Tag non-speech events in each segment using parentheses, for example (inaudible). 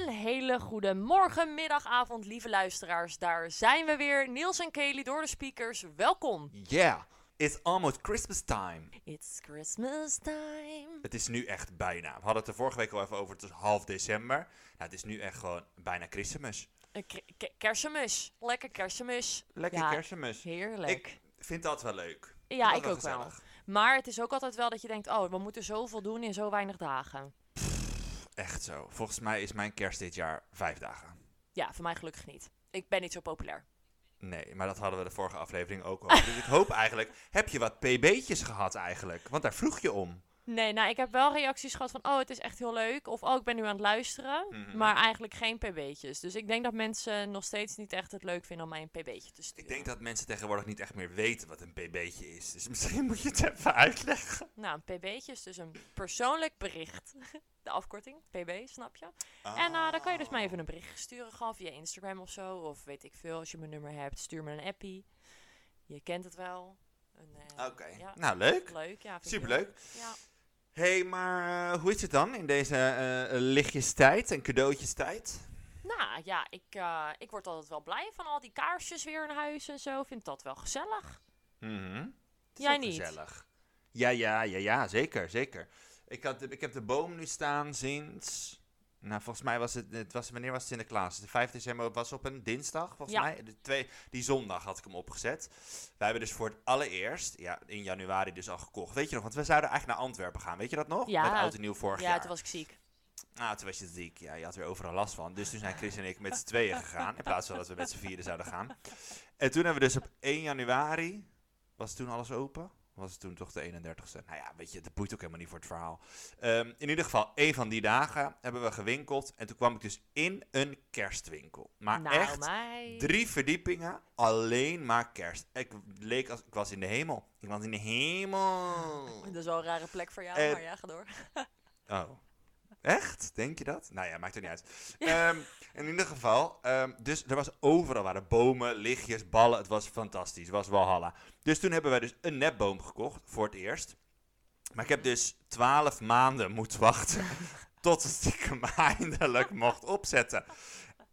Een hele goede morgen, middag, avond, lieve luisteraars. Daar zijn we weer. Niels en Kelly door de speakers. Welkom. Yeah, it's almost Christmas time. It's Christmas time. Het is nu echt bijna. We hadden het er vorige week al even over. Het is half december. Nou, het is nu echt gewoon bijna Christmas. Een k- k- kerstmis. Lekker kerstmis. Lekker Ja, kerstmis. Heerlijk. Ik vind dat wel leuk. ja, ik ook wel. Maar het is ook altijd wel dat je denkt, oh, we moeten zoveel doen in zo weinig dagen. Echt zo. Volgens mij is mijn kerst dit jaar vijf dagen. Ja, voor mij gelukkig niet. Ik ben niet zo populair. Nee, maar dat hadden we de vorige aflevering ook al. dus ik hoop (laughs) eigenlijk, heb je wat pb'tjes gehad eigenlijk? Want daar vroeg je om. Nee, nou, ik heb wel reacties gehad van, oh, het is echt heel leuk. Of, oh, ik ben nu aan het luisteren. Mhm. Maar eigenlijk geen pb'tjes. Dus ik denk dat mensen nog steeds niet echt het leuk vinden om mij een pb'tje te sturen. Ik denk dat mensen tegenwoordig niet echt meer weten wat een pb'tje is. Dus (laughs) misschien moet je het even uitleggen. Nou, een pb'tje is dus een persoonlijk bericht. (laughs) De afkorting, pb, snap je? En eh, dan kan je dus mij even een bericht sturen, gewoon via Instagram of zo. Of weet ik veel, als je mijn nummer hebt, stuur me een appie. Je kent het wel. Eh, Oké, ja. nou leuk. Leuk, ja. Superleuk. Ja. Hey, maar eh, hoe is het dan in deze lichtjestijd en cadeautjestijd? Nou ja, ik, ik word altijd wel blij van al die kaarsjes weer in huis en zo. Vind dat wel gezellig. Het is Jij niet? Gezellig. Ja, ja, ja, ja, zeker, zeker. Ik, had, de- ik heb de boom nu staan sinds... Nou, volgens mij was het, het was, wanneer was het Sinterklaas? De 5 december was op een dinsdag, volgens Ja. mij. De twee, die zondag had ik hem opgezet. Wij hebben dus voor het allereerst, ja, in januari dus al gekocht. Weet je nog, want we zouden eigenlijk naar Antwerpen gaan. Weet je dat nog? Ja. Met oud en nieuw vorig Ja, jaar. toen was ik ziek. Ah, toen was je ziek. Ja, je had weer overal last van. Dus toen zijn Chris en ik met z'n tweeën gegaan. In plaats van dat we met z'n vieren zouden gaan. En toen hebben we dus op 1 januari... Was toen alles open? Was het toen toch de 31ste? Nou ja, weet je, dat boeit ook helemaal niet voor het verhaal. Ehm, in ieder geval, één van die dagen hebben we gewinkeld. En toen kwam ik dus in een kerstwinkel. Maar nou, echt drie verdiepingen, alleen maar kerst. Ik leek als... Ik was in de hemel. Ik was in de hemel. (laughs) Dat is wel een rare plek voor jou, En- maar ja, ga door. (laughs) Oh. Echt? Denk je dat? Nou ja, maakt er niet uit. Ehm, in ieder geval, ehm, dus er was overal waren bomen, lichtjes, ballen. Het was fantastisch. Het was Walhalla. Dus toen hebben wij dus een nepboom gekocht, voor het eerst. Maar ik heb dus twaalf maanden moeten wachten (laughs) tot ik hem (laughs) eindelijk mocht opzetten.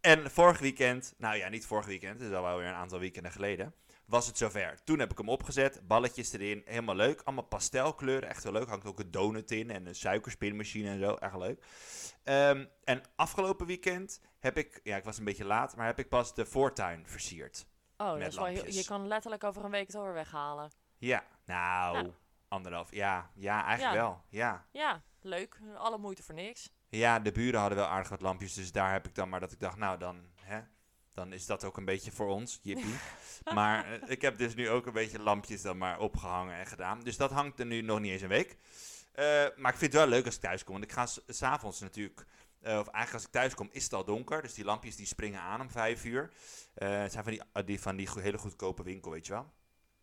En vorig weekend, nou ja, niet vorig weekend, het is al wel weer een aantal weekenden geleden, was het zover. Toen heb ik hem opgezet, balletjes erin, helemaal leuk. Allemaal pastelkleuren, echt heel leuk. Hangt ook een donut in en een suikerspinmachine en zo, echt leuk. Ehm, en afgelopen weekend heb ik, ja, ik was een beetje laat, maar heb ik pas de voortuin versierd. Oh, Met dat is wel je kan letterlijk over een week het alweer weghalen. Ja, nou, Nou. anderhalf, ja, ja, eigenlijk Ja. wel, ja. Ja, leuk. Alle moeite voor niks. Ja, de buren hadden wel aardig wat lampjes, dus daar heb ik dan maar dat ik dacht, nou dan, dan is dat ook een beetje voor ons, jippie. (laughs) maar eh, ik heb dus nu ook een beetje lampjes dan maar opgehangen en gedaan. Dus dat hangt er nu nog niet eens een week. Eh, maar ik vind het wel leuk als ik thuis kom, want ik ga s- s'avonds natuurlijk, eh, of eigenlijk als ik thuis kom is het al donker, dus die lampjes die springen aan om vijf uur. Eh, het zijn van die, eh, die, van die hele goedkope winkel, weet je wel.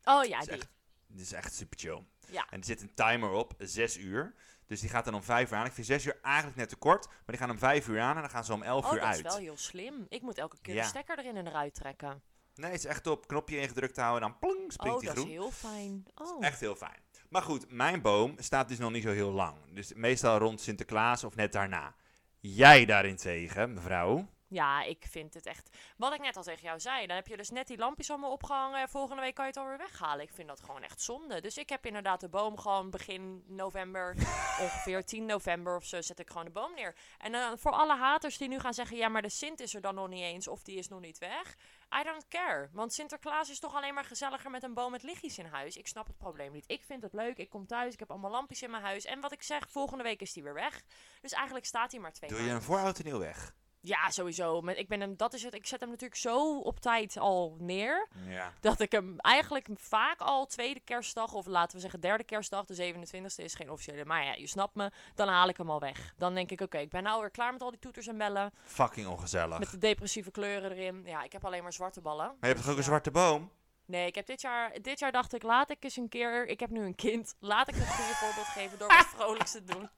Oh ja, die. echt, dit is echt super chill. Ja. En er zit een timer op, 6 uur. Dus die gaat dan om 5 uur aan. Ik vind 6 uur eigenlijk net te kort. Maar die gaan om 5 uur aan en dan gaan ze om 11 Oh, uur dat uit. is wel heel slim. Ik moet elke keer Ja. de stekker erin en eruit trekken. Nee, het is echt op knopje ingedrukt houden en dan plong, springt oh, die dat is groen. heel fijn. Oh. Echt heel fijn. Maar goed, mijn boom staat dus nog niet zo heel lang. Dus meestal rond Sinterklaas of net daarna. Jij daarentegen, mevrouw. Ja, ik vind het echt. Wat ik net al tegen jou zei, dan heb je dus net die lampjes allemaal opgehangen. en Volgende week kan je het alweer weghalen. Ik vind dat gewoon echt zonde. Dus ik heb inderdaad de boom gewoon begin november, (laughs) ongeveer 10 november of zo, zet ik gewoon de boom neer. En dan voor alle haters die nu gaan zeggen, ja, maar de Sint is er dan nog niet eens of die is nog niet weg. I don't care. Want Sinterklaas is toch alleen maar gezelliger met een boom met lichtjes in huis. Ik snap het probleem niet. Ik vind het leuk. Ik kom thuis. Ik heb allemaal lampjes in mijn huis. En wat ik zeg, volgende week is die weer weg. Dus eigenlijk staat hij maar twee Doe je een voorhoud en nieuw weg? Ja, sowieso. Maar ik, ben hem, dat is het. ik zet hem natuurlijk zo op tijd al neer. Ja. Dat ik hem eigenlijk vaak al tweede kerstdag, of laten we zeggen derde kerstdag, de 27e is geen officiële. Maar ja, je snapt me. Dan haal ik hem al weg. Dan denk ik, oké, ik ben nou weer klaar met al die toeters en bellen. Fucking ongezellig. Met de depressieve kleuren erin. Ja, ik heb alleen maar zwarte ballen. Maar je hebt toch ook een zwarte boom? Nee, ik heb dit jaar, dit jaar dacht ik, laat ik eens een keer, ik heb nu een kind, laat ik het goede voorbeeld geven door (laughs) wat vrolijks te doen.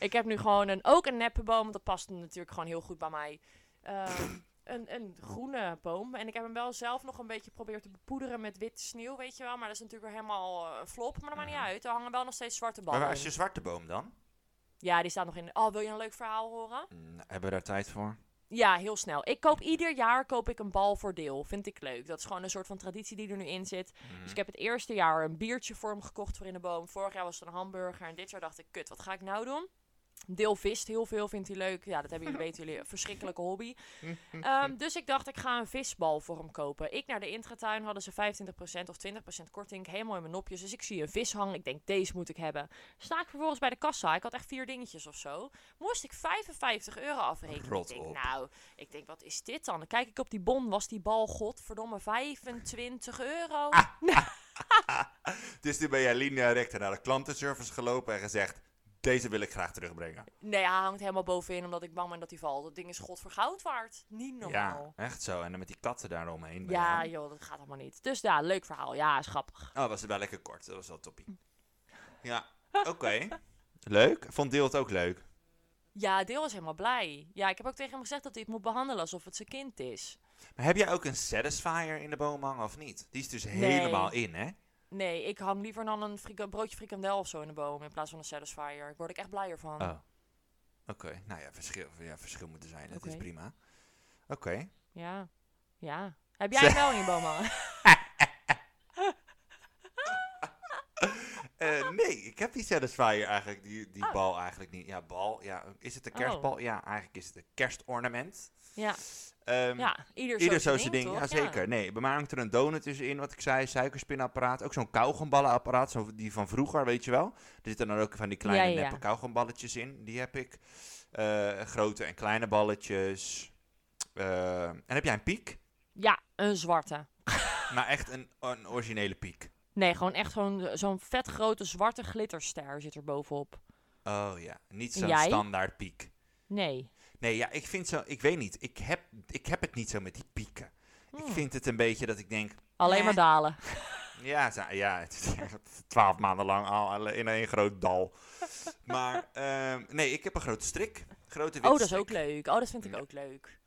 Ik heb nu gewoon een, ook een neppenboom, want dat past natuurlijk gewoon heel goed bij mij. Ehm, een, een groene boom. En ik heb hem wel zelf nog een beetje geprobeerd te bepoederen met witte sneeuw, weet je wel. Maar dat is natuurlijk weer helemaal eh, flop, maar dat maakt niet Mhm. uit. Er hangen wel nog steeds zwarte Maar ballen waar is je zwarte boom dan? Ja, die staat nog in. Oh, wil je een leuk verhaal horen? Mm, hebben we daar tijd voor? Ja, heel snel. Ik koop ieder jaar koop ik een bal voor deel. Vind ik leuk. Dat is gewoon een soort van traditie die er nu in zit. Mhm. Dus ik heb het eerste jaar een biertje voor hem gekocht voor in de boom. Vorig jaar was het een hamburger. En dit jaar dacht ik, kut, wat ga ik nou doen? Deel vist heel veel, vindt hij leuk. Ja, dat hebben (laughs) jullie, weten jullie, een verschrikkelijke hobby. (laughs) Ehm, dus ik dacht, ik ga een visbal voor hem kopen. Ik naar de intratuin, hadden ze 25% of 20% korting. Helemaal in mijn nopjes. Dus ik zie een vis hangen. Ik denk, deze moet ik hebben. Sta ik vervolgens bij de kassa. Ik had echt vier dingetjes of zo. Moest ik 55 euro afrekenen. Rot ik denk, op. nou, ik denk, wat is dit dan? Dan kijk ik op die bon, was die bal, godverdomme, 25 euro. (laughs) Dus toen ben jij linea recta naar de klantenservice gelopen en gezegd, deze wil ik graag terugbrengen. Nee, hij hangt helemaal bovenin omdat ik bang ben dat hij valt. Dat ding is god voor goud waard. Niet normaal. Ja, echt zo. En dan met die katten daaromheen. Ja, joh, dat gaat allemaal niet. Dus ja, leuk verhaal. Ja, is grappig. Oh, was het wel lekker kort. Dat was wel toppie. Ja, oké. Leuk. Vond Deel het ook leuk? Ja, Deel is helemaal blij. Ja, ik heb ook tegen hem gezegd dat hij het moet behandelen alsof het zijn kind is. Maar heb jij ook een Satisfier in de boom hangen of niet? Die is dus helemaal in, hè? Nee, ik hang liever dan een, frika- broodje frikandel of zo in de boom in plaats van een Satisfyer. Daar word ik echt blijer van. Oh. Oké, nou ja, verschil, ja, verschil moet er zijn. Dat is prima. Oké. Ja, ja. Heb jij wel in je boom hangen? (laughs) Eh, nee, ik heb die Satisfier eigenlijk, die, die Oh. bal eigenlijk niet. Ja, bal, ja. Is het een kerstbal? Ja, eigenlijk is het een kerstornament. ja, Ehm, ja. Ieder, Ieder ding, ja zeker. Nee, bij mij hangt er een donut tussenin, wat ik zei, suikerspinapparaat. Ook zo'n kauwgomballenapparaat, zo die van vroeger, weet je wel. Er zitten dan ook van die kleine Ja, neppe kauwgomballetjes in, die heb ik. Eh, grote en kleine balletjes. Eh, en heb jij een piek? Ja, een zwarte. Maar echt een, een originele piek. Nee, gewoon echt gewoon zo'n vet grote zwarte glitterster zit er bovenop. Oh ja, niet zo'n standaard piek. Nee. Nee, ja, ik vind zo, ik weet niet, ik heb, ik heb het niet zo met die pieken. Ik Hmm. vind het een beetje dat ik denk, Alleen maar dalen. (laughs) (laughs) Ja, ja twaalf maanden lang al in één groot dal. Maar ehm, nee, ik heb een grote strik. Grote witte Oh, dat is strik. ook leuk. Oh, dat vind ik Ja. ook leuk.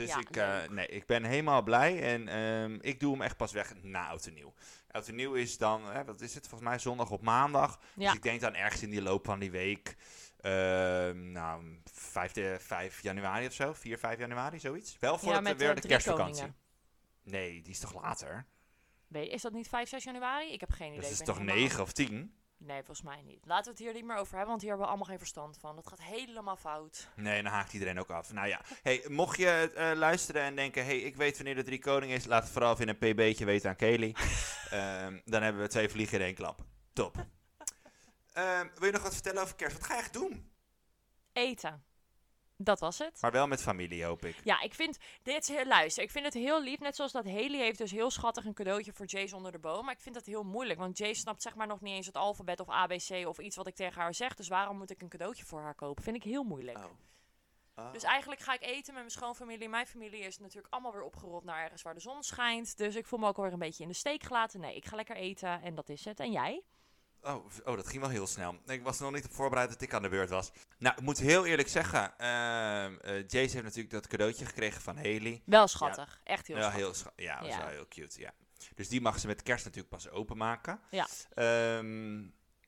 Dus Ja, ik, eh, leuk. nee, ik ben helemaal blij en ehm, ik doe hem echt pas weg na Oud en Nieuw. Oud en Nieuw is dan, hè, wat is het, volgens mij zondag op maandag. Ja. Dus ik denk dan ergens in die loop van die week, ehm, nou, 5, de, 5 januari of zo, 4, 5 januari, zoiets. Wel voor ja, het, weer eh, de kerstvakantie. koningen. Nee, die is toch later? Weet, is dat niet 5, 6 januari? Ik heb geen idee. Het is toch helemaal- 9 of 10? Nee, volgens mij niet. Laten we het hier niet meer over hebben, want hier hebben we allemaal geen verstand van. Dat gaat helemaal fout. Nee, dan haakt iedereen ook af. Nou ja, hey, mocht je eh, luisteren en denken, hey, ik weet wanneer de drie koning is, laat het vooral even in een pb'tje weten aan Kelly. (laughs) Ehm, dan hebben we twee vliegen in één klap. Top. Ehm, wil je nog wat vertellen over kerst? Wat ga je echt doen? Eten. Dat was het. Maar wel met familie, hoop ik. Ja, ik vind dit heel, luister, ik vind het heel lief. Net zoals dat Haley heeft dus heel schattig een cadeautje voor Jace onder de boom. Maar ik vind dat heel moeilijk, want Jace snapt zeg maar nog niet eens het alfabet of ABC of iets wat ik tegen haar zeg. Dus waarom moet ik een cadeautje voor haar kopen? Vind ik heel moeilijk. Oh. Dus eigenlijk ga ik eten met mijn schoonfamilie. Mijn familie is natuurlijk allemaal weer opgerold naar ergens waar de zon schijnt. Dus ik voel me ook alweer een beetje in de steek gelaten. Nee, ik ga lekker eten en dat is het. En jij? Oh, oh, dat ging wel heel snel. Ik was nog niet op voorbereid dat ik aan de beurt was. Nou, ik moet heel eerlijk zeggen, eh, Jace heeft natuurlijk dat cadeautje gekregen van Haley. Wel schattig. Echt heel schattig. heel scha- ja, dat is wel heel cute, ja. Dus die mag ze met kerst natuurlijk pas openmaken. Ja. Ehm,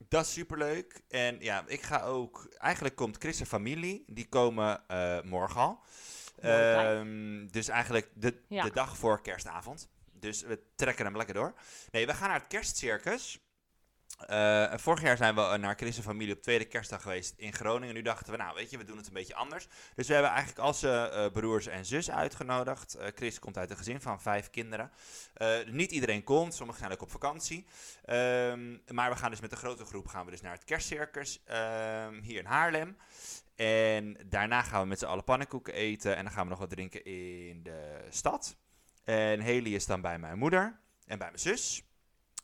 dat is superleuk. En ja, ik ga ook... Eigenlijk komt Chris en familie, die komen eh, morgen al. Ehm, dus eigenlijk de, Ja. de dag voor kerstavond. Dus we trekken hem lekker door. Nee, we gaan naar het kerstcircus. Eh, vorig jaar zijn we eh, naar Chris familie op tweede kerstdag geweest in Groningen. Nu dachten we, nou weet je, we doen het een beetje anders. Dus we hebben eigenlijk al zijn eh, broers en zus uitgenodigd. Chris komt uit een gezin van vijf kinderen. Niet iedereen komt, sommigen zijn ook op vakantie. Ehm, maar we gaan dus met een grote groep gaan we dus naar het kerstcircus ehm, hier in Haarlem. En daarna gaan we met z'n allen pannenkoeken eten en dan gaan we nog wat drinken in de stad. En Haley is dan bij mijn moeder en bij mijn zus.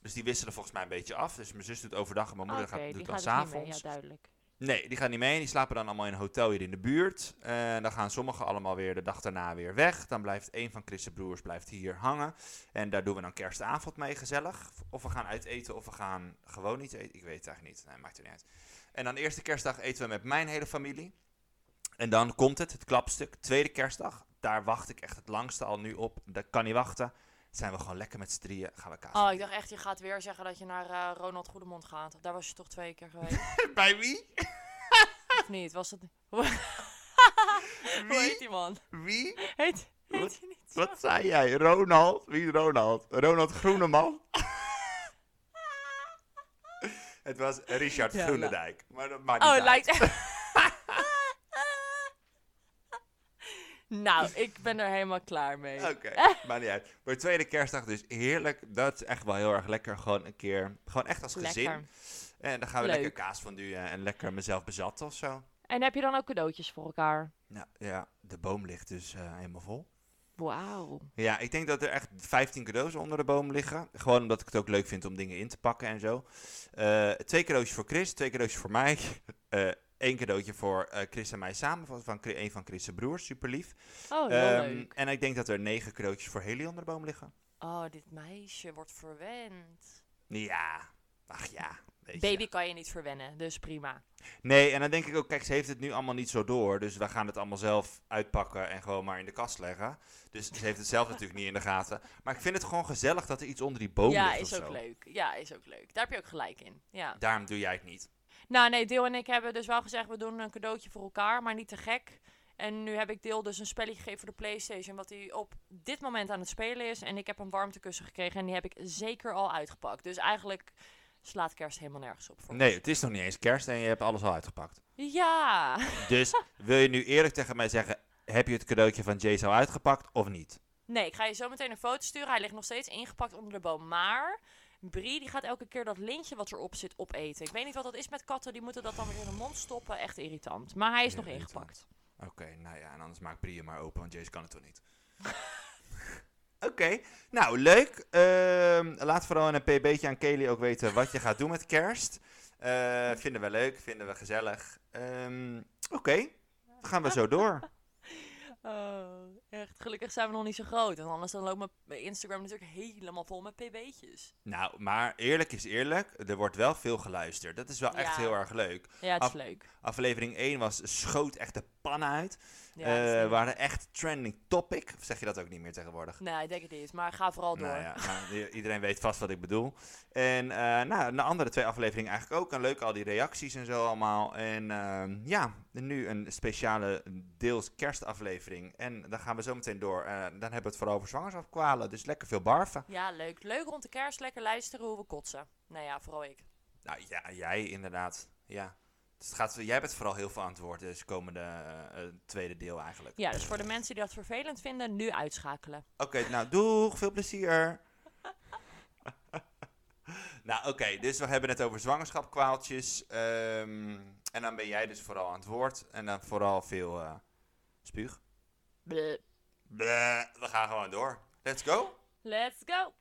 Dus die wisselen volgens mij een beetje af. Dus mijn zus doet overdag en mijn moeder gaat, doet dan dus niet mee. s'avonds. Ja, duidelijk. Nee, die gaan niet mee. Die slapen dan allemaal in een hotel hier in de buurt. En dan gaan sommigen allemaal weer de dag daarna weer weg. Dan blijft een van Chris' broers blijft hier hangen. En daar doen we dan kerstavond mee gezellig. Of we gaan uit eten of we gaan gewoon niet eten. Ik weet het eigenlijk niet. Nee, maakt er niet uit. En dan eerste kerstdag eten we met mijn hele familie. En dan komt het, het klapstuk. Tweede kerstdag. Daar wacht ik echt het langste al nu op. Dat kan niet wachten. Zijn we gewoon lekker met z'n drieën. Gaan we kaas. Oh, ik dacht echt, je gaat weer zeggen dat je naar eh, Ronald Goedemond gaat. Daar was je toch twee keer geweest? (laughs) Bij wie? Of niet? Was dat... (laughs) Hoe heet Wie? die man? Wie? Heet, heet Wat- hij niet zo? Wat zei jij? Ronald? Wie is Ronald? Ronald Groeneman? (laughs) het was Richard Ja, Groenendijk. Maar dat maakt niet Oh, het uit. lijkt... nou, ik ben er helemaal klaar mee. Oké, (laughs) maakt niet uit. Maar tweede kerstdag dus heerlijk. Dat is echt wel heel erg lekker. Gewoon een keer, gewoon echt als gezin. Lekker. En dan gaan we Leuk. lekker kaas van en lekker mezelf bezatten of zo. En heb je dan ook cadeautjes voor elkaar? Nou ja, de boom ligt dus eh, helemaal vol. Wauw. Ja, ik denk dat er echt 15 cadeaus onder de boom liggen. Gewoon omdat ik het ook leuk vind om dingen in te pakken en zo. Eh, twee cadeautjes voor Chris, twee cadeautjes voor mij. (laughs) Eh Eén cadeautje voor eh, Chris en mij samen, van, een van Chris' broers, super lief. Oh, Ehm, leuk. en ik denk dat er negen cadeautjes voor onder de boom liggen. Oh, dit meisje wordt verwend. Ja, ach ja. Je. Baby kan je niet verwennen, dus prima. Nee, en dan denk ik ook, kijk, ze heeft het nu allemaal niet zo door. Dus we gaan het allemaal zelf uitpakken en gewoon maar in de kast leggen. Dus ze heeft het zelf (laughs) natuurlijk niet in de gaten. Maar ik vind het gewoon gezellig dat er iets onder die boom ja, ligt is of ook zo. leuk. Ja, is ook leuk. Daar heb je ook gelijk in. Ja. Daarom doe jij het niet. Nou, nee, Deel en ik hebben dus wel gezegd, we doen een cadeautje voor elkaar, maar niet te gek. En nu heb ik Deel dus een spelletje gegeven voor de Playstation, wat hij op dit moment aan het spelen is. En ik heb een warmtekussen gekregen en die heb ik zeker al uitgepakt. Dus eigenlijk slaat kerst helemaal nergens op voor Nee, ons. het is nog niet eens kerst en je hebt alles al uitgepakt. Ja. Dus (laughs) wil je nu eerlijk tegen mij zeggen, heb je het cadeautje van Jace al uitgepakt of niet? Nee, ik ga je zo meteen een foto sturen. Hij ligt nog steeds ingepakt onder de boom. Maar Brie die gaat elke keer dat lintje wat erop zit opeten. Ik weet niet wat dat is met katten. Die moeten dat dan weer in de mond stoppen. Echt irritant. Maar hij is nog ingepakt. Oké, nou ja, en anders maakt Brie hem maar open, want Jace kan het toch niet. (laughs) Oké, nou leuk. Ehm, laat vooral in een pb'tje aan Kelly ook weten wat je gaat doen met kerst. Eh, vinden we leuk, vinden we gezellig. Ehm, Oké, dan gaan we zo door. Oh, echt. Gelukkig zijn we nog niet zo groot. Want anders dan loopt mijn- Instagram natuurlijk helemaal vol met pb'tjes. Nou, maar eerlijk is eerlijk, er wordt wel veel geluisterd. Dat is wel echt Ja. heel erg leuk. Ja, het is Af- leuk. Aflevering 1 was schoot echt de pan uit. Ja, Eh waren echt trending topic. Of zeg je dat ook niet meer tegenwoordig? Nee, ik denk het niet. Maar ga vooral door. Nou ja, nou, iedereen weet vast wat ik bedoel. En eh nou, de andere twee afleveringen eigenlijk ook. En leuk al die reacties en zo allemaal. En ehm, ja, nu een speciale deels kerstaflevering. En dan gaan we zo meteen door. Eh, dan hebben we het vooral over zwangerschapskwalen. Dus lekker veel barven. Ja, leuk. Leuk rond de kerst. Lekker luisteren hoe we kotsen. Nou ja, vooral ik. Nou ja, jij inderdaad. Ja. Dus het gaat, jij bent vooral heel veel aan het woord. Dus komende eh, eh, tweede deel eigenlijk. Ja, dus voor de mensen die dat vervelend vinden, nu uitschakelen. Oké, nou doeg, veel plezier. (laughs) nou oké, dus we hebben het over zwangerschapkwaaltjes. ehm, en dan ben jij dus vooral aan het woord. En dan vooral veel eh, spuug. Bleh. Bleh, we gaan gewoon door. Let's go. Let's go.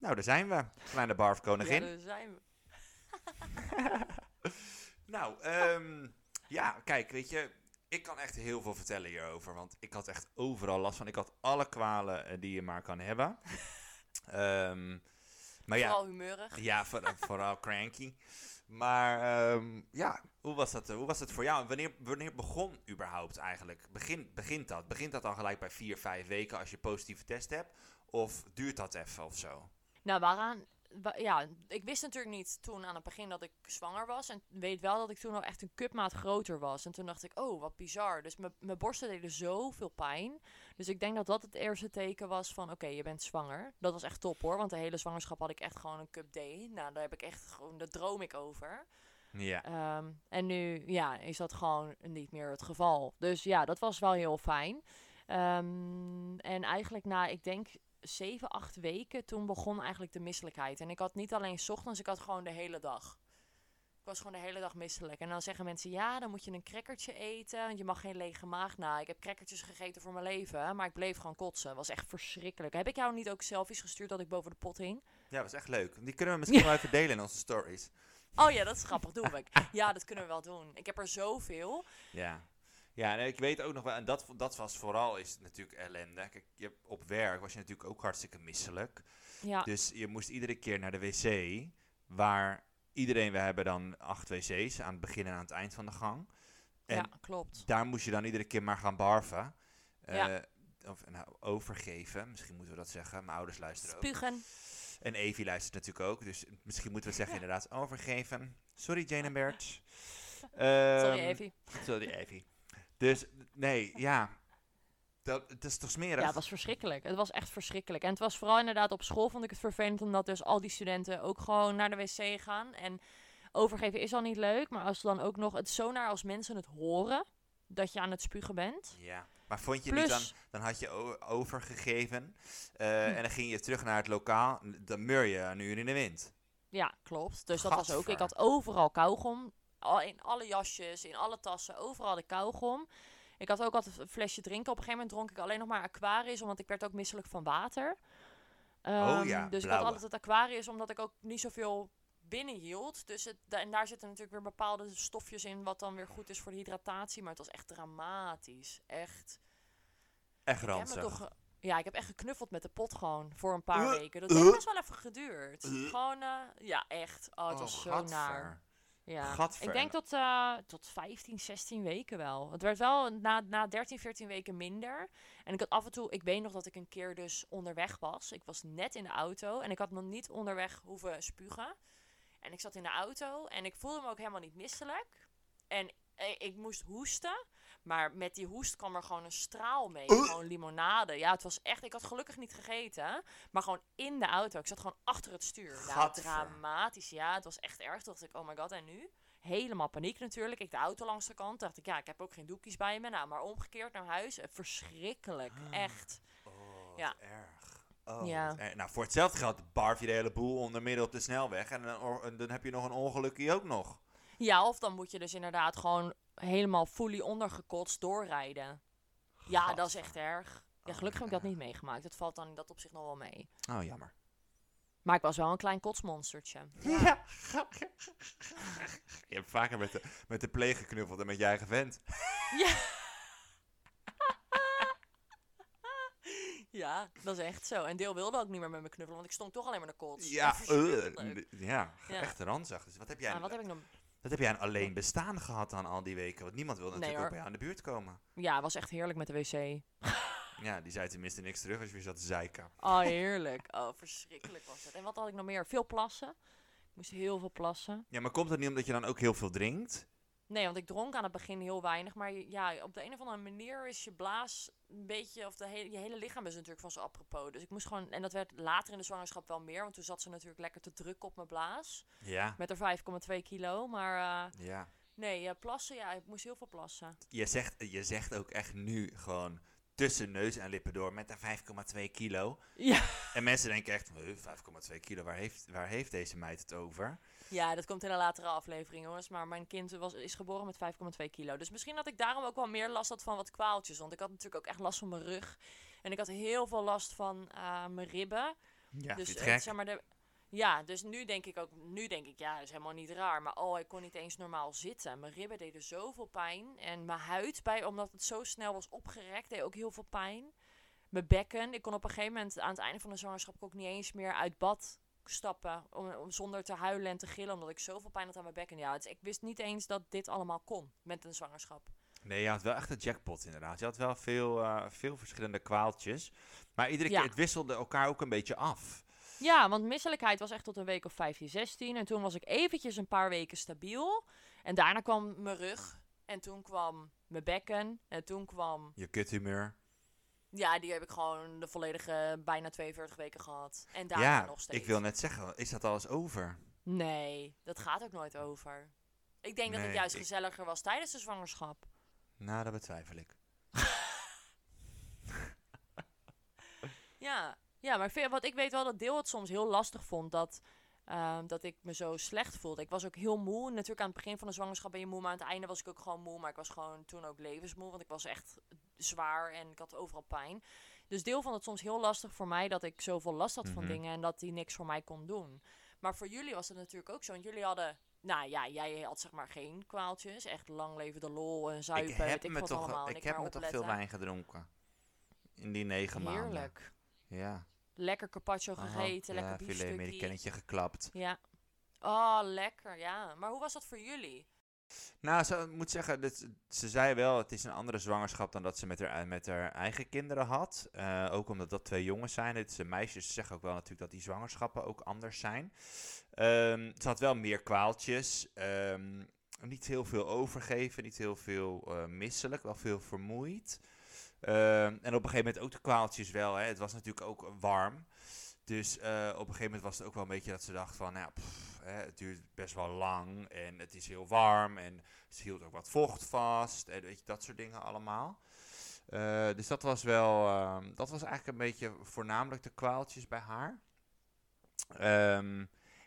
Nou, daar zijn we. Kleine barfkoningin. Ja, daar zijn we. (laughs) Nou, ehm, ja, kijk, weet je, ik kan echt heel veel vertellen hierover. Want ik had echt overal last van. Ik had alle kwalen eh, die je maar kan hebben. (laughs) Ehm, maar ja, Vooral humeurig. ja voor- vooral cranky. Maar ehm, ja, hoe was, dat, eh, hoe was dat voor jou? Wanneer, wanneer begon überhaupt eigenlijk? Begin, begint dat? Begint dat dan gelijk bij vier, vijf weken als je positieve test hebt? Of duurt dat even of zo? Nou, waaraan... wa- Ja, ik wist natuurlijk niet toen aan het begin dat ik zwanger was. En weet wel dat ik toen al echt een cupmaat groter was. En toen dacht ik, oh, wat bizar. Dus mijn- mijn borsten deden zoveel pijn. Dus ik denk dat dat het eerste teken was van, oké, je bent zwanger. Dat was echt top hoor, want de hele zwangerschap had ik echt gewoon een cup D. Nou, daar heb ik echt gewoon, daar droom ik over. Ja. Ehm, en nu ja, is dat gewoon niet meer het geval. Dus ja, dat was wel heel fijn. Ehm, en eigenlijk na, ik denk, zeven, acht weken, toen begon eigenlijk de misselijkheid. En ik had niet alleen 's ochtends, ik had gewoon de hele dag. Ik was gewoon de hele dag misselijk. En dan zeggen mensen, ja, dan moet je een crackertje eten. Want je mag geen lege maag. Nou, ik heb crackertjes gegeten voor mijn leven. Maar ik bleef gewoon kotsen. was echt verschrikkelijk. Heb ik jou niet ook selfies gestuurd dat ik boven de pot hing? ja, was echt leuk. Die kunnen we misschien (laughs) wel even delen in onze stories. Oh ja, dat is grappig. Doen we. Ja, dat kunnen we wel doen. Ik heb er zoveel. Ja. Ja, en ik weet ook nog wel, en dat, dat was vooral is natuurlijk ellende. Kijk, je, op werk was je natuurlijk ook hartstikke misselijk. Ja. Dus je moest iedere keer naar de wc, waar iedereen, we hebben dan acht wc's aan het begin en aan het eind van de gang. En ja, klopt. daar moest je dan iedere keer maar gaan barven. Ja. Eh, Of nou, overgeven, misschien moeten we dat zeggen. Mijn ouders luisteren ook. Spugen. En Evie luistert natuurlijk ook. Dus misschien moeten we zeggen inderdaad overgeven. Sorry Jane en Bert. (laughs) Sorry, Ehm, Evie. Sorry Evie. Dus nee, (laughs) ja. Dat, het is toch smerig? Ja, het was verschrikkelijk. Het was echt verschrikkelijk. En het was vooral inderdaad op school vond ik het vervelend, omdat dus al die studenten ook gewoon naar de wc gaan. En overgeven is al niet leuk, maar als dan ook nog, het zo naar als mensen het horen dat je aan het spugen bent. Ja. Maar vond je niet dan, dan had je overgegeven eh, en dan ging je terug naar het lokaal. Dan mur je een uur in de wind. ja, klopt. Dus dat was ook, ik had overal kauwgom. In alle jasjes, in alle tassen, overal de kauwgom. Ik had ook altijd een flesje drinken. Op een gegeven moment dronk ik alleen nog maar Aquarius, omdat ik werd ook misselijk van water. Ehm, Oh ja, dus ik had altijd het Aquarius, omdat ik ook niet zoveel binnen hield. Dus het, da- en daar zitten natuurlijk weer bepaalde stofjes in, wat dan weer goed is voor de hydratatie. Maar het was echt dramatisch. Echt. Echt ranzig. ja, ik heb echt geknuffeld met de pot gewoon voor een paar Uh, weken. Dat uh. heeft best wel even geduurd. Uh. Gewoon, eh, ja, echt. Oh, het was zo naar. Ja. Ik denk tot, eh, tot 15, 16 weken wel. Het werd wel na, na 13, 14 weken minder. En ik had af en toe, ik weet nog dat ik een keer dus onderweg was. Ik was net in de auto en ik had nog niet onderweg hoeven spugen. En ik zat in de auto en ik voelde me ook helemaal niet misselijk. En eh, ik moest hoesten. Maar met die hoest kwam er gewoon een straal mee. Uh. Gewoon limonade. Ja, het was echt... Ik had gelukkig niet gegeten. Maar gewoon in de auto. Ik zat gewoon achter het stuur. Dramatisch. Ja, het was echt erg. Toen dacht ik, oh my god, en nu? Helemaal paniek natuurlijk. Ik de auto langs de kant. dacht ik, ja, ik heb ook geen doekjes bij me. Nou, maar omgekeerd naar huis. Eh, Verschrikkelijk. Echt. Oh, Ja. erg. Oh, Ja. Nou, voor hetzelfde geld barf je de hele boel onder midden op de snelweg. En dan, dan heb je nog een ongelukje ook nog. Ja, of dan moet je dus inderdaad gewoon helemaal fully ondergekotst doorrijden. Ja, dat is echt erg. Ja, Oh, gelukkig heb ik dat niet meegemaakt. Het valt dan in dat opzicht nog wel mee. Oh, jammer. Maar ik was wel een klein kotsmonstertje. Ja. je hebt vaker met de, met de pleeg geknuffeld en met je eigen vent. Ja. (laughs) ja, dat is echt zo. En Deel wilde ook niet meer met me knuffelen, want ik stond toch alleen maar naar kots. Ja, eh, ja, Ja. echt ranzig. Dus wat heb jij, Ah, wat heb ik nog? Wat heb jij een alleen bestaan gehad aan al die weken? Want niemand wil Nee, natuurlijk ook bij jou in de buurt komen. Ja, het was echt heerlijk met de wc. (laughs) Ja, die zei tenminste niks terug als je weer zat te zeiken. Oh, heerlijk. Oh, verschrikkelijk was het. En wat had ik nog meer? Veel plassen. Ik moest heel veel plassen. Ja, maar komt het niet omdat je dan ook heel veel drinkt? Nee, want ik dronk aan het begin heel weinig. Maar ja, op de een of andere manier is je blaas een beetje... Of de hele, je hele lichaam is natuurlijk van zo apropos. Dus ik moest gewoon... En dat werd later in de zwangerschap wel meer. Want toen zat ze natuurlijk lekker te drukken op mijn blaas. Ja. Met haar 5,2 kilo. Maar eh, Ja. nee, eh, plassen, ja, ik moest heel veel plassen. Je zegt, je zegt ook echt nu gewoon tussen neus en lippen door met een 5,2 kilo. Ja. En mensen denken echt, "Huh, 5,2 kilo, waar heeft, waar heeft deze meid het over? Ja, dat komt in een latere aflevering, jongens. Maar mijn kind was, is geboren met 5,2 kilo. Dus misschien dat ik daarom ook wel meer last had van wat kwaaltjes. Want ik had natuurlijk ook echt last van mijn rug. En ik had heel veel last van eh, mijn ribben. Ja, dus eh, het gek? zeg maar de, ja, dus nu denk ik ook, nu denk ik, ja, dat is helemaal niet raar. Maar oh, ik kon niet eens normaal zitten. Mijn ribben deden zoveel pijn. En mijn huid, bij, omdat het zo snel was opgerekt, deed ook heel veel pijn. Mijn bekken, ik kon op een gegeven moment aan het einde van de zwangerschap ook niet eens meer uit bad stappen. Om, om- zonder te huilen en te gillen, omdat ik zoveel pijn had aan mijn bekken. Ja, dus ik wist niet eens dat dit allemaal kon met een zwangerschap. Nee, je had wel echt een jackpot inderdaad. Je had wel veel, eh, veel verschillende kwaaltjes. Maar iedere Ja. keer, het wisselde elkaar ook een beetje af. Ja, want misselijkheid was echt tot een week of 15, 16. En toen was ik eventjes een paar weken stabiel. En daarna kwam mijn rug. En toen kwam mijn bekken. En toen kwam... Je kuthumeur. Ja, die heb ik gewoon de volledige bijna 42 weken gehad. En daarna Ja, nog steeds. ik wil net zeggen, is dat al eens over? Nee, dat gaat ook nooit over. Ik denk dat het juist ik- gezelliger was tijdens de zwangerschap. Nou, dat betwijfel ik. (laughs) Ja, ja maar wat ik weet wel dat Deel het soms heel lastig vond dat, ehm, dat ik me zo slecht voelde. Ik was ook heel moe. Natuurlijk aan het begin van de zwangerschap ben je moe, maar aan het einde was ik ook gewoon moe. Maar ik was gewoon toen ook levensmoe, want ik was echt zwaar en ik had overal pijn. Dus Deel vond het soms heel lastig voor mij dat ik zoveel last had van Mhm. dingen en dat hij niks voor mij kon doen. Maar voor jullie was het natuurlijk ook zo. Want jullie hadden, nou ja, jij had zeg maar geen kwaaltjes. Echt lang leven de lol en zuipen. ik heb ik me toch, allemaal. ik heb me toch veel wijn gedronken. In die negen maanden. Heerlijk. Ja. Lekker carpaccio Aha, gegeten, ja, lekker filet biefstukkie. americannetje geklapt. Ja. Oh, lekker, ja. Maar hoe was dat voor jullie? Nou, ze moet zeggen, ze zei wel, het is een andere zwangerschap dan dat ze met haar, met haar eigen kinderen had. Eh, ook omdat dat twee jongens zijn. Het zijn meisjes, ze zeggen ook wel natuurlijk dat die zwangerschappen ook anders zijn. Ehm, ze had wel meer kwaaltjes. Ehm, niet heel veel overgeven, niet heel veel eh, misselijk, wel veel vermoeid. Ehm, en op een gegeven moment ook de kwaaltjes wel. Hè. Het was natuurlijk ook warm. Dus eh, op een gegeven moment was het ook wel een beetje dat ze dacht van, nou, hè, het duurt best wel lang en het is heel warm en ze hield ook wat vocht vast en weet je, dat soort dingen allemaal. Eh, dus dat was wel, ehm, dat was eigenlijk een beetje voornamelijk de kwaaltjes bij haar. Ehm,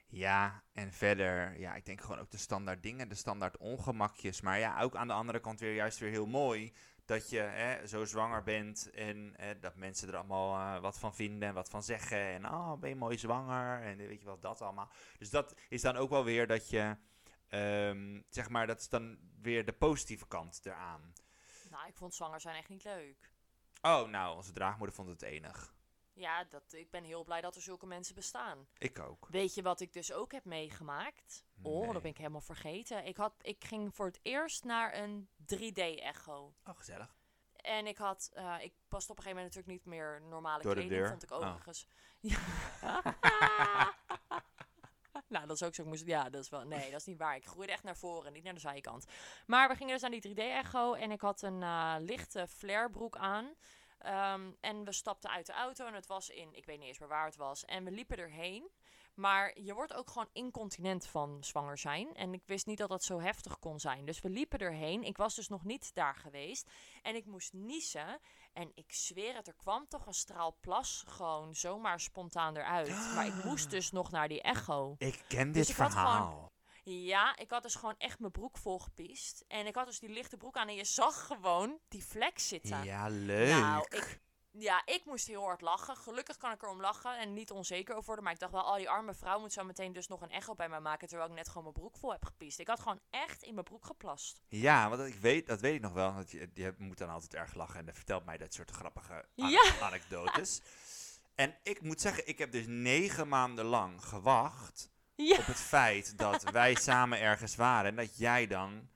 ja, en verder, ja, ik denk gewoon ook de standaard dingen, de standaard ongemakjes. Maar ja, ook aan de andere kant weer juist weer heel mooi dat je hè, zo zwanger bent en hè, dat mensen er allemaal eh, wat van vinden en wat van zeggen. En oh, ben je mooi zwanger en weet je wel, dat allemaal. Dus dat is dan ook wel weer dat je, ehm, zeg maar, dat is dan weer de positieve kant eraan. Nou, ik vond zwanger zijn echt niet leuk. Oh, nou, onze draagmoeder vond het enig. Ja, dat, ik ben heel blij dat er zulke mensen bestaan. Ik ook. Weet je wat ik dus ook heb meegemaakt? Oh, dat ben ik helemaal vergeten. Ik, had, ik ging voor het eerst naar een 3D-echo. Oh, gezellig. En ik had, eh, ik paste op een gegeven moment natuurlijk niet meer normale Door de kleding, deur? vond ik Oh. overigens. (laughs) Ja. nou, dat is ook zo. Ik moest, ja, dat is wel, nee, dat is niet waar. Ik groeide echt naar voren, niet naar de zijkant. Maar we gingen dus naar die 3D-echo en ik had een eh, lichte flarebroek aan. Ehm, en we stapten uit de auto en het was in, ik weet niet eens meer waar het was. En we liepen erheen. Maar je wordt ook gewoon incontinent van zwanger zijn. En ik wist niet dat dat zo heftig kon zijn. Dus we liepen erheen. Ik was dus nog niet daar geweest. En ik moest niezen. En ik zweer het, er kwam toch een straal plas gewoon zomaar spontaan eruit. Maar ik moest dus nog naar die echo. Ik ken Dus dit verhaal. Ja, ik had dus gewoon echt mijn broek volgepiest. En ik had dus die lichte broek aan en je zag gewoon die vlek zitten. Ja, leuk. Nou, ik, ja, ik moest heel hard lachen. Gelukkig kan ik erom lachen en niet onzeker over worden. Maar ik dacht wel, oh, die arme vrouw moet zo meteen dus nog een echo bij mij maken. Terwijl ik net gewoon mijn broek vol heb gepiest. Ik had gewoon echt in mijn broek geplast. Ja, want ik weet, dat weet ik nog wel. Want je, je moet dan altijd erg lachen en dat vertelt mij dat soort grappige an- Ja. anekdotes. (laughs) En ik moet zeggen, ik heb dus negen maanden lang gewacht Ja, op het feit dat wij samen ergens waren en dat jij dan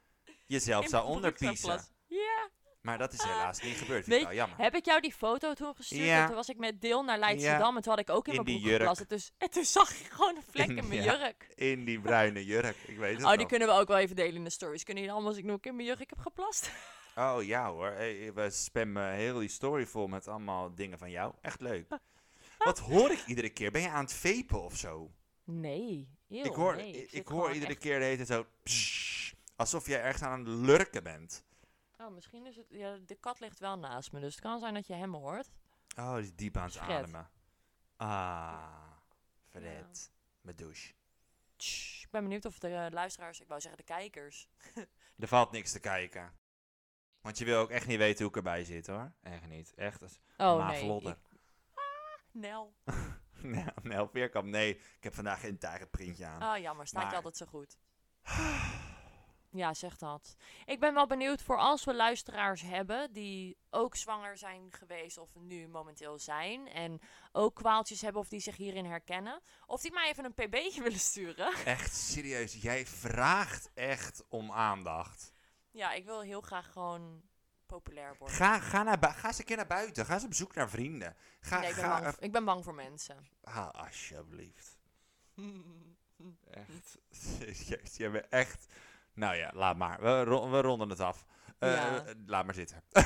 jezelf in zou onderpiezen. Ja. Maar dat is helaas niet gebeurd. Vind ik wel jammer. heb ik jou die foto toen gestuurd? Ja. En Toen was ik met Deel naar Leidschendam en toen had ik ook in, In mijn broek geplast. En Dus, en toen zag je gewoon een vlek in mijn Ja. jurk. In die bruine jurk. Ik weet het Oh, die nog. kunnen we ook wel even delen in de stories. Kunnen jullie allemaal als ik nog in mijn jurk heb geplast? (laughs) Oh ja hoor, Hey, we spammen heel die story vol met allemaal dingen van jou. Echt leuk. (laughs) Wat hoor ik iedere keer? Ben je aan het vapen of zo? Nee. Eeuw, ik hoor, nee. ik, hoor iedere echt- keer de hele tijd zo... pssst, alsof jij ergens aan het lurken bent. Oh, misschien is het... Ja, de kat ligt wel naast me, dus het kan zijn dat je hem hoort. Oh, die is diep aan het Fred. ademen. Ah, Fred. Mijn douche. Ik ben benieuwd of de eh, luisteraars, ik wou zeggen de kijkers... (laughs) Er valt niks te kijken. Want je wil ook echt niet weten hoe ik erbij zit hoor. Echt niet. Echt. als Oh, nee. ik- Nel. (laughs) (laughs) Nee, Veerkamp, nee. Ik heb vandaag geen tijgerprintje aan. Ah, jammer. Staat Maar- je altijd zo goed. (sighs) Ja, zeg dat. Ik ben wel benieuwd voor als we luisteraars hebben die ook zwanger zijn geweest of nu momenteel zijn. En ook kwaaltjes hebben of die zich hierin herkennen. Of die mij even een pb'tje (laughs) willen sturen. Echt serieus. Jij vraagt echt om aandacht. Ja, ik wil heel graag gewoon populair worden. Ga, ga, naar ga eens een keer naar buiten. Ga eens op zoek naar vrienden. Ga, Nee, ik, ben ga, bang, ik ben bang voor mensen. Ah, alsjeblieft. Echt. (laughs) Jezus, jij bent echt... Nou ja, laat maar. We, ro- we ronden het af. Eh, Ja. laat maar zitten. (laughs)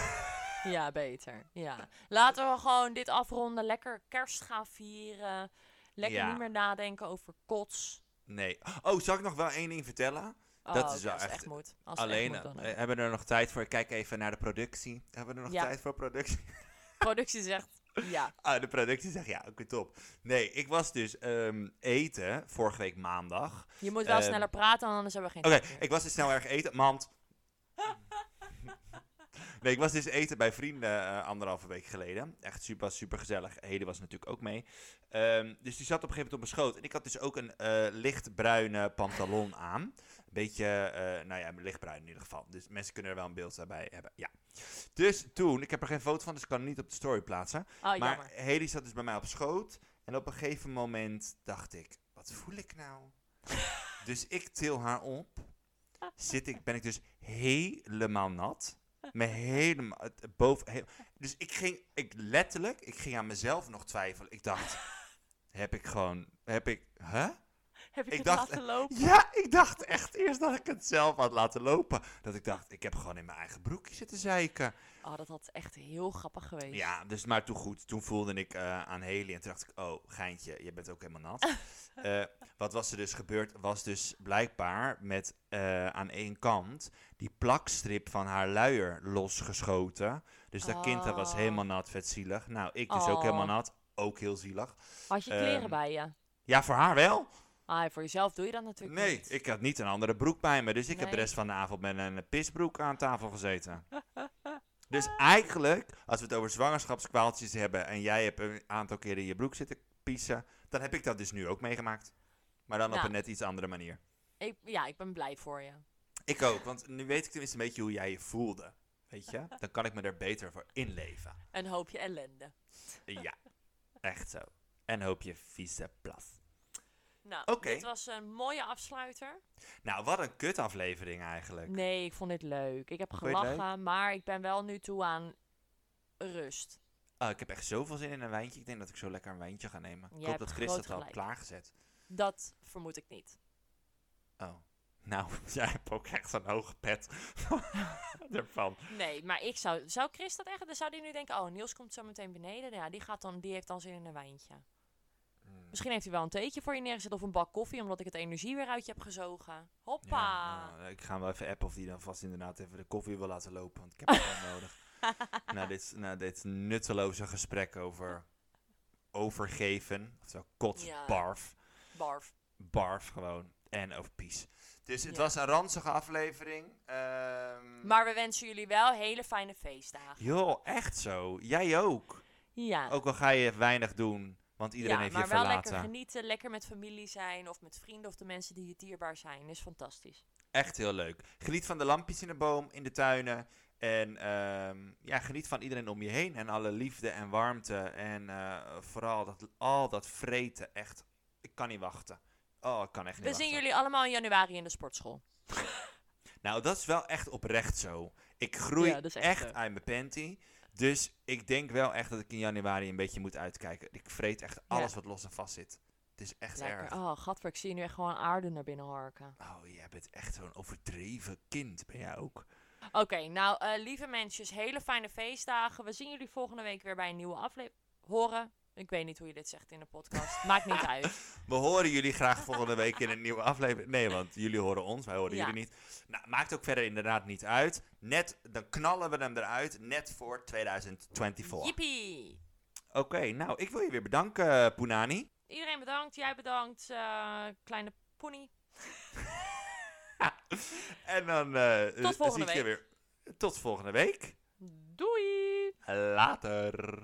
Ja, beter. Ja. Laten we gewoon dit afronden. Lekker kerst gaan vieren. Lekker Ja. niet meer nadenken over kots. Nee. Oh, zal ik nog wel één ding vertellen? Oh, Dat is wel echt- moet. Als Alleen, echt moet, dan eh, hebben we er nog tijd voor? Kijk even naar de productie. Hebben we er nog Ja. tijd voor productie? (laughs) Productie zegt (laughs) ja. Ah, de productie zegt ja, oké, top. Nee, ik was dus ehm, eten vorige week maandag. Je moet wel Ehm, sneller praten, anders hebben we geen Oké, ik was dus snel erg eten. Mand. (laughs) nee, ik was dus eten bij vrienden eh, anderhalve week geleden. Echt super, super gezellig. Heden was natuurlijk ook mee. Ehm, dus die zat op een gegeven moment op mijn schoot. En ik had dus ook een eh, lichtbruine pantalon aan. Een beetje, eh, nou ja, lichtbruin in ieder geval. Dus mensen kunnen er wel een beeld daarbij hebben. Ja. Dus toen, ik heb er geen foto van, dus ik kan het niet op de story plaatsen. Oh, maar. Hedy zat dus bij mij op schoot. En op een gegeven moment dacht ik, wat voel ik nou? (laughs) dus ik til haar op. zit ik, ben ik dus helemaal nat. Me helemaal, boven, heel- dus ik ging, ik letterlijk, ik ging aan mezelf nog twijfelen. Ik dacht, (laughs) heb ik gewoon, heb ik, huh? Heb je Ik het dacht- laten lopen? Ja, ik dacht echt eerst dat ik het zelf had laten lopen. Dat ik dacht, ik heb gewoon in mijn eigen broekje zitten zeiken. Oh, dat had echt heel grappig geweest. Ja, dus maar toen goed. Toen voelde ik eh, aan Haley en toen dacht ik, oh, geintje, je bent ook helemaal nat. (laughs) Eh, wat was er dus gebeurd, was dus blijkbaar met eh, aan één kant die plakstrip van haar luier losgeschoten. Dus dat kind dat was Oh. helemaal nat, vetzielig. Nou, ik dus ook Oh. helemaal nat, ook heel zielig. Had je kleren Ehm, bij je? Ja, voor haar wel. Ah, voor jezelf doe je dat natuurlijk Nee, niet. ik had niet een andere broek bij me. Dus ik heb de rest van de avond met een pisbroek aan tafel gezeten. (laughs) dus eigenlijk, als we het over zwangerschapskwaaltjes hebben en jij hebt een aantal keren in je broek zitten piezen, dan heb ik dat dus nu ook meegemaakt. Maar dan op een net iets andere manier. Ik, ja, ik ben blij voor je. Ik ook, want nu weet ik tenminste een beetje hoe jij je voelde. Weet je? Dan kan ik me er beter voor inleven. Een hoopje ellende. Ja, echt zo. En hoop je vieze plas. Nou, dit was een mooie afsluiter. Nou, wat een kutaflevering eigenlijk. Nee, ik vond dit leuk. Ik heb gelachen, maar ik ben wel nu toe aan rust. Oh, ik heb echt zoveel zin in een wijntje. Ik denk dat ik zo lekker een wijntje ga nemen. ik hoop dat Chris dat al klaargezet. Dat vermoed ik niet. Oh. Nou, (laughs) jij hebt ook echt zo'n hoge pet (laughs) ervan. Nee, maar ik zou... Zou Chris dat echt... Dan zou die nu denken... Oh, Niels komt zo meteen beneden. Ja, die, gaat dan, die heeft dan zin in een wijntje. Misschien heeft hij wel een theetje voor je neergezet of een bak koffie... omdat ik het energie weer uit je heb gezogen. Hoppa! Ja, nou, ik ga hem wel even appen of die dan vast inderdaad even de koffie wil laten lopen. Want ik heb het wel (laughs) nodig. Na dit, dit nutteloze gesprek over overgeven. Oftewel kots, Ja. barf. Barf. Barf gewoon. En over pies. Dus het Ja. was een ranzige aflevering. Ehm, Maar we wensen jullie wel hele fijne feestdagen. Joh, echt zo. Jij ook. Ja. Ook al ga je weinig doen, want iedereen ja, heeft maar je wel verlaten. lekker genieten, lekker met familie zijn of met vrienden of de mensen die je dierbaar zijn. Is fantastisch. Echt heel leuk. Geniet van de lampjes in de boom, in de tuinen. En ehm, ja, geniet van iedereen om je heen. En alle liefde en warmte. En eh, vooral dat, al dat vreten. Echt, ik kan niet wachten. Oh, ik kan echt niet We wachten. zien jullie allemaal in januari in de sportschool. Nou, dat is wel echt oprecht zo. Ik groei Ja, echt echt, uit mijn panty. Dus ik denk wel echt dat ik in januari een beetje moet uitkijken. Ik vreet echt alles wat los en vast zit. Het is echt erg. Oh, gadver, ik zie je nu echt gewoon aarde naar binnen harken. Oh, jij bent echt zo'n overdreven kind, ben jij ook. Oké, nou, eh, lieve mensjes, hele fijne feestdagen. We zien jullie volgende week weer bij een nieuwe aflevering. Horen. Ik weet niet hoe je dit zegt in de podcast. Maakt niet (laughs) uit. We horen jullie graag volgende week in een nieuwe aflevering. Nee, want jullie horen ons, wij horen Ja. jullie niet. Nou, maakt ook verder inderdaad niet uit. Net, dan knallen we hem eruit, net voor 2024. Oké, Jippie! nou, ik wil je weer bedanken, Poenani. Iedereen bedankt, jij bedankt, eh, kleine poenie. (laughs) En dan eh, Tot volgende zie ik je week. weer. Tot volgende week. Doei! Later.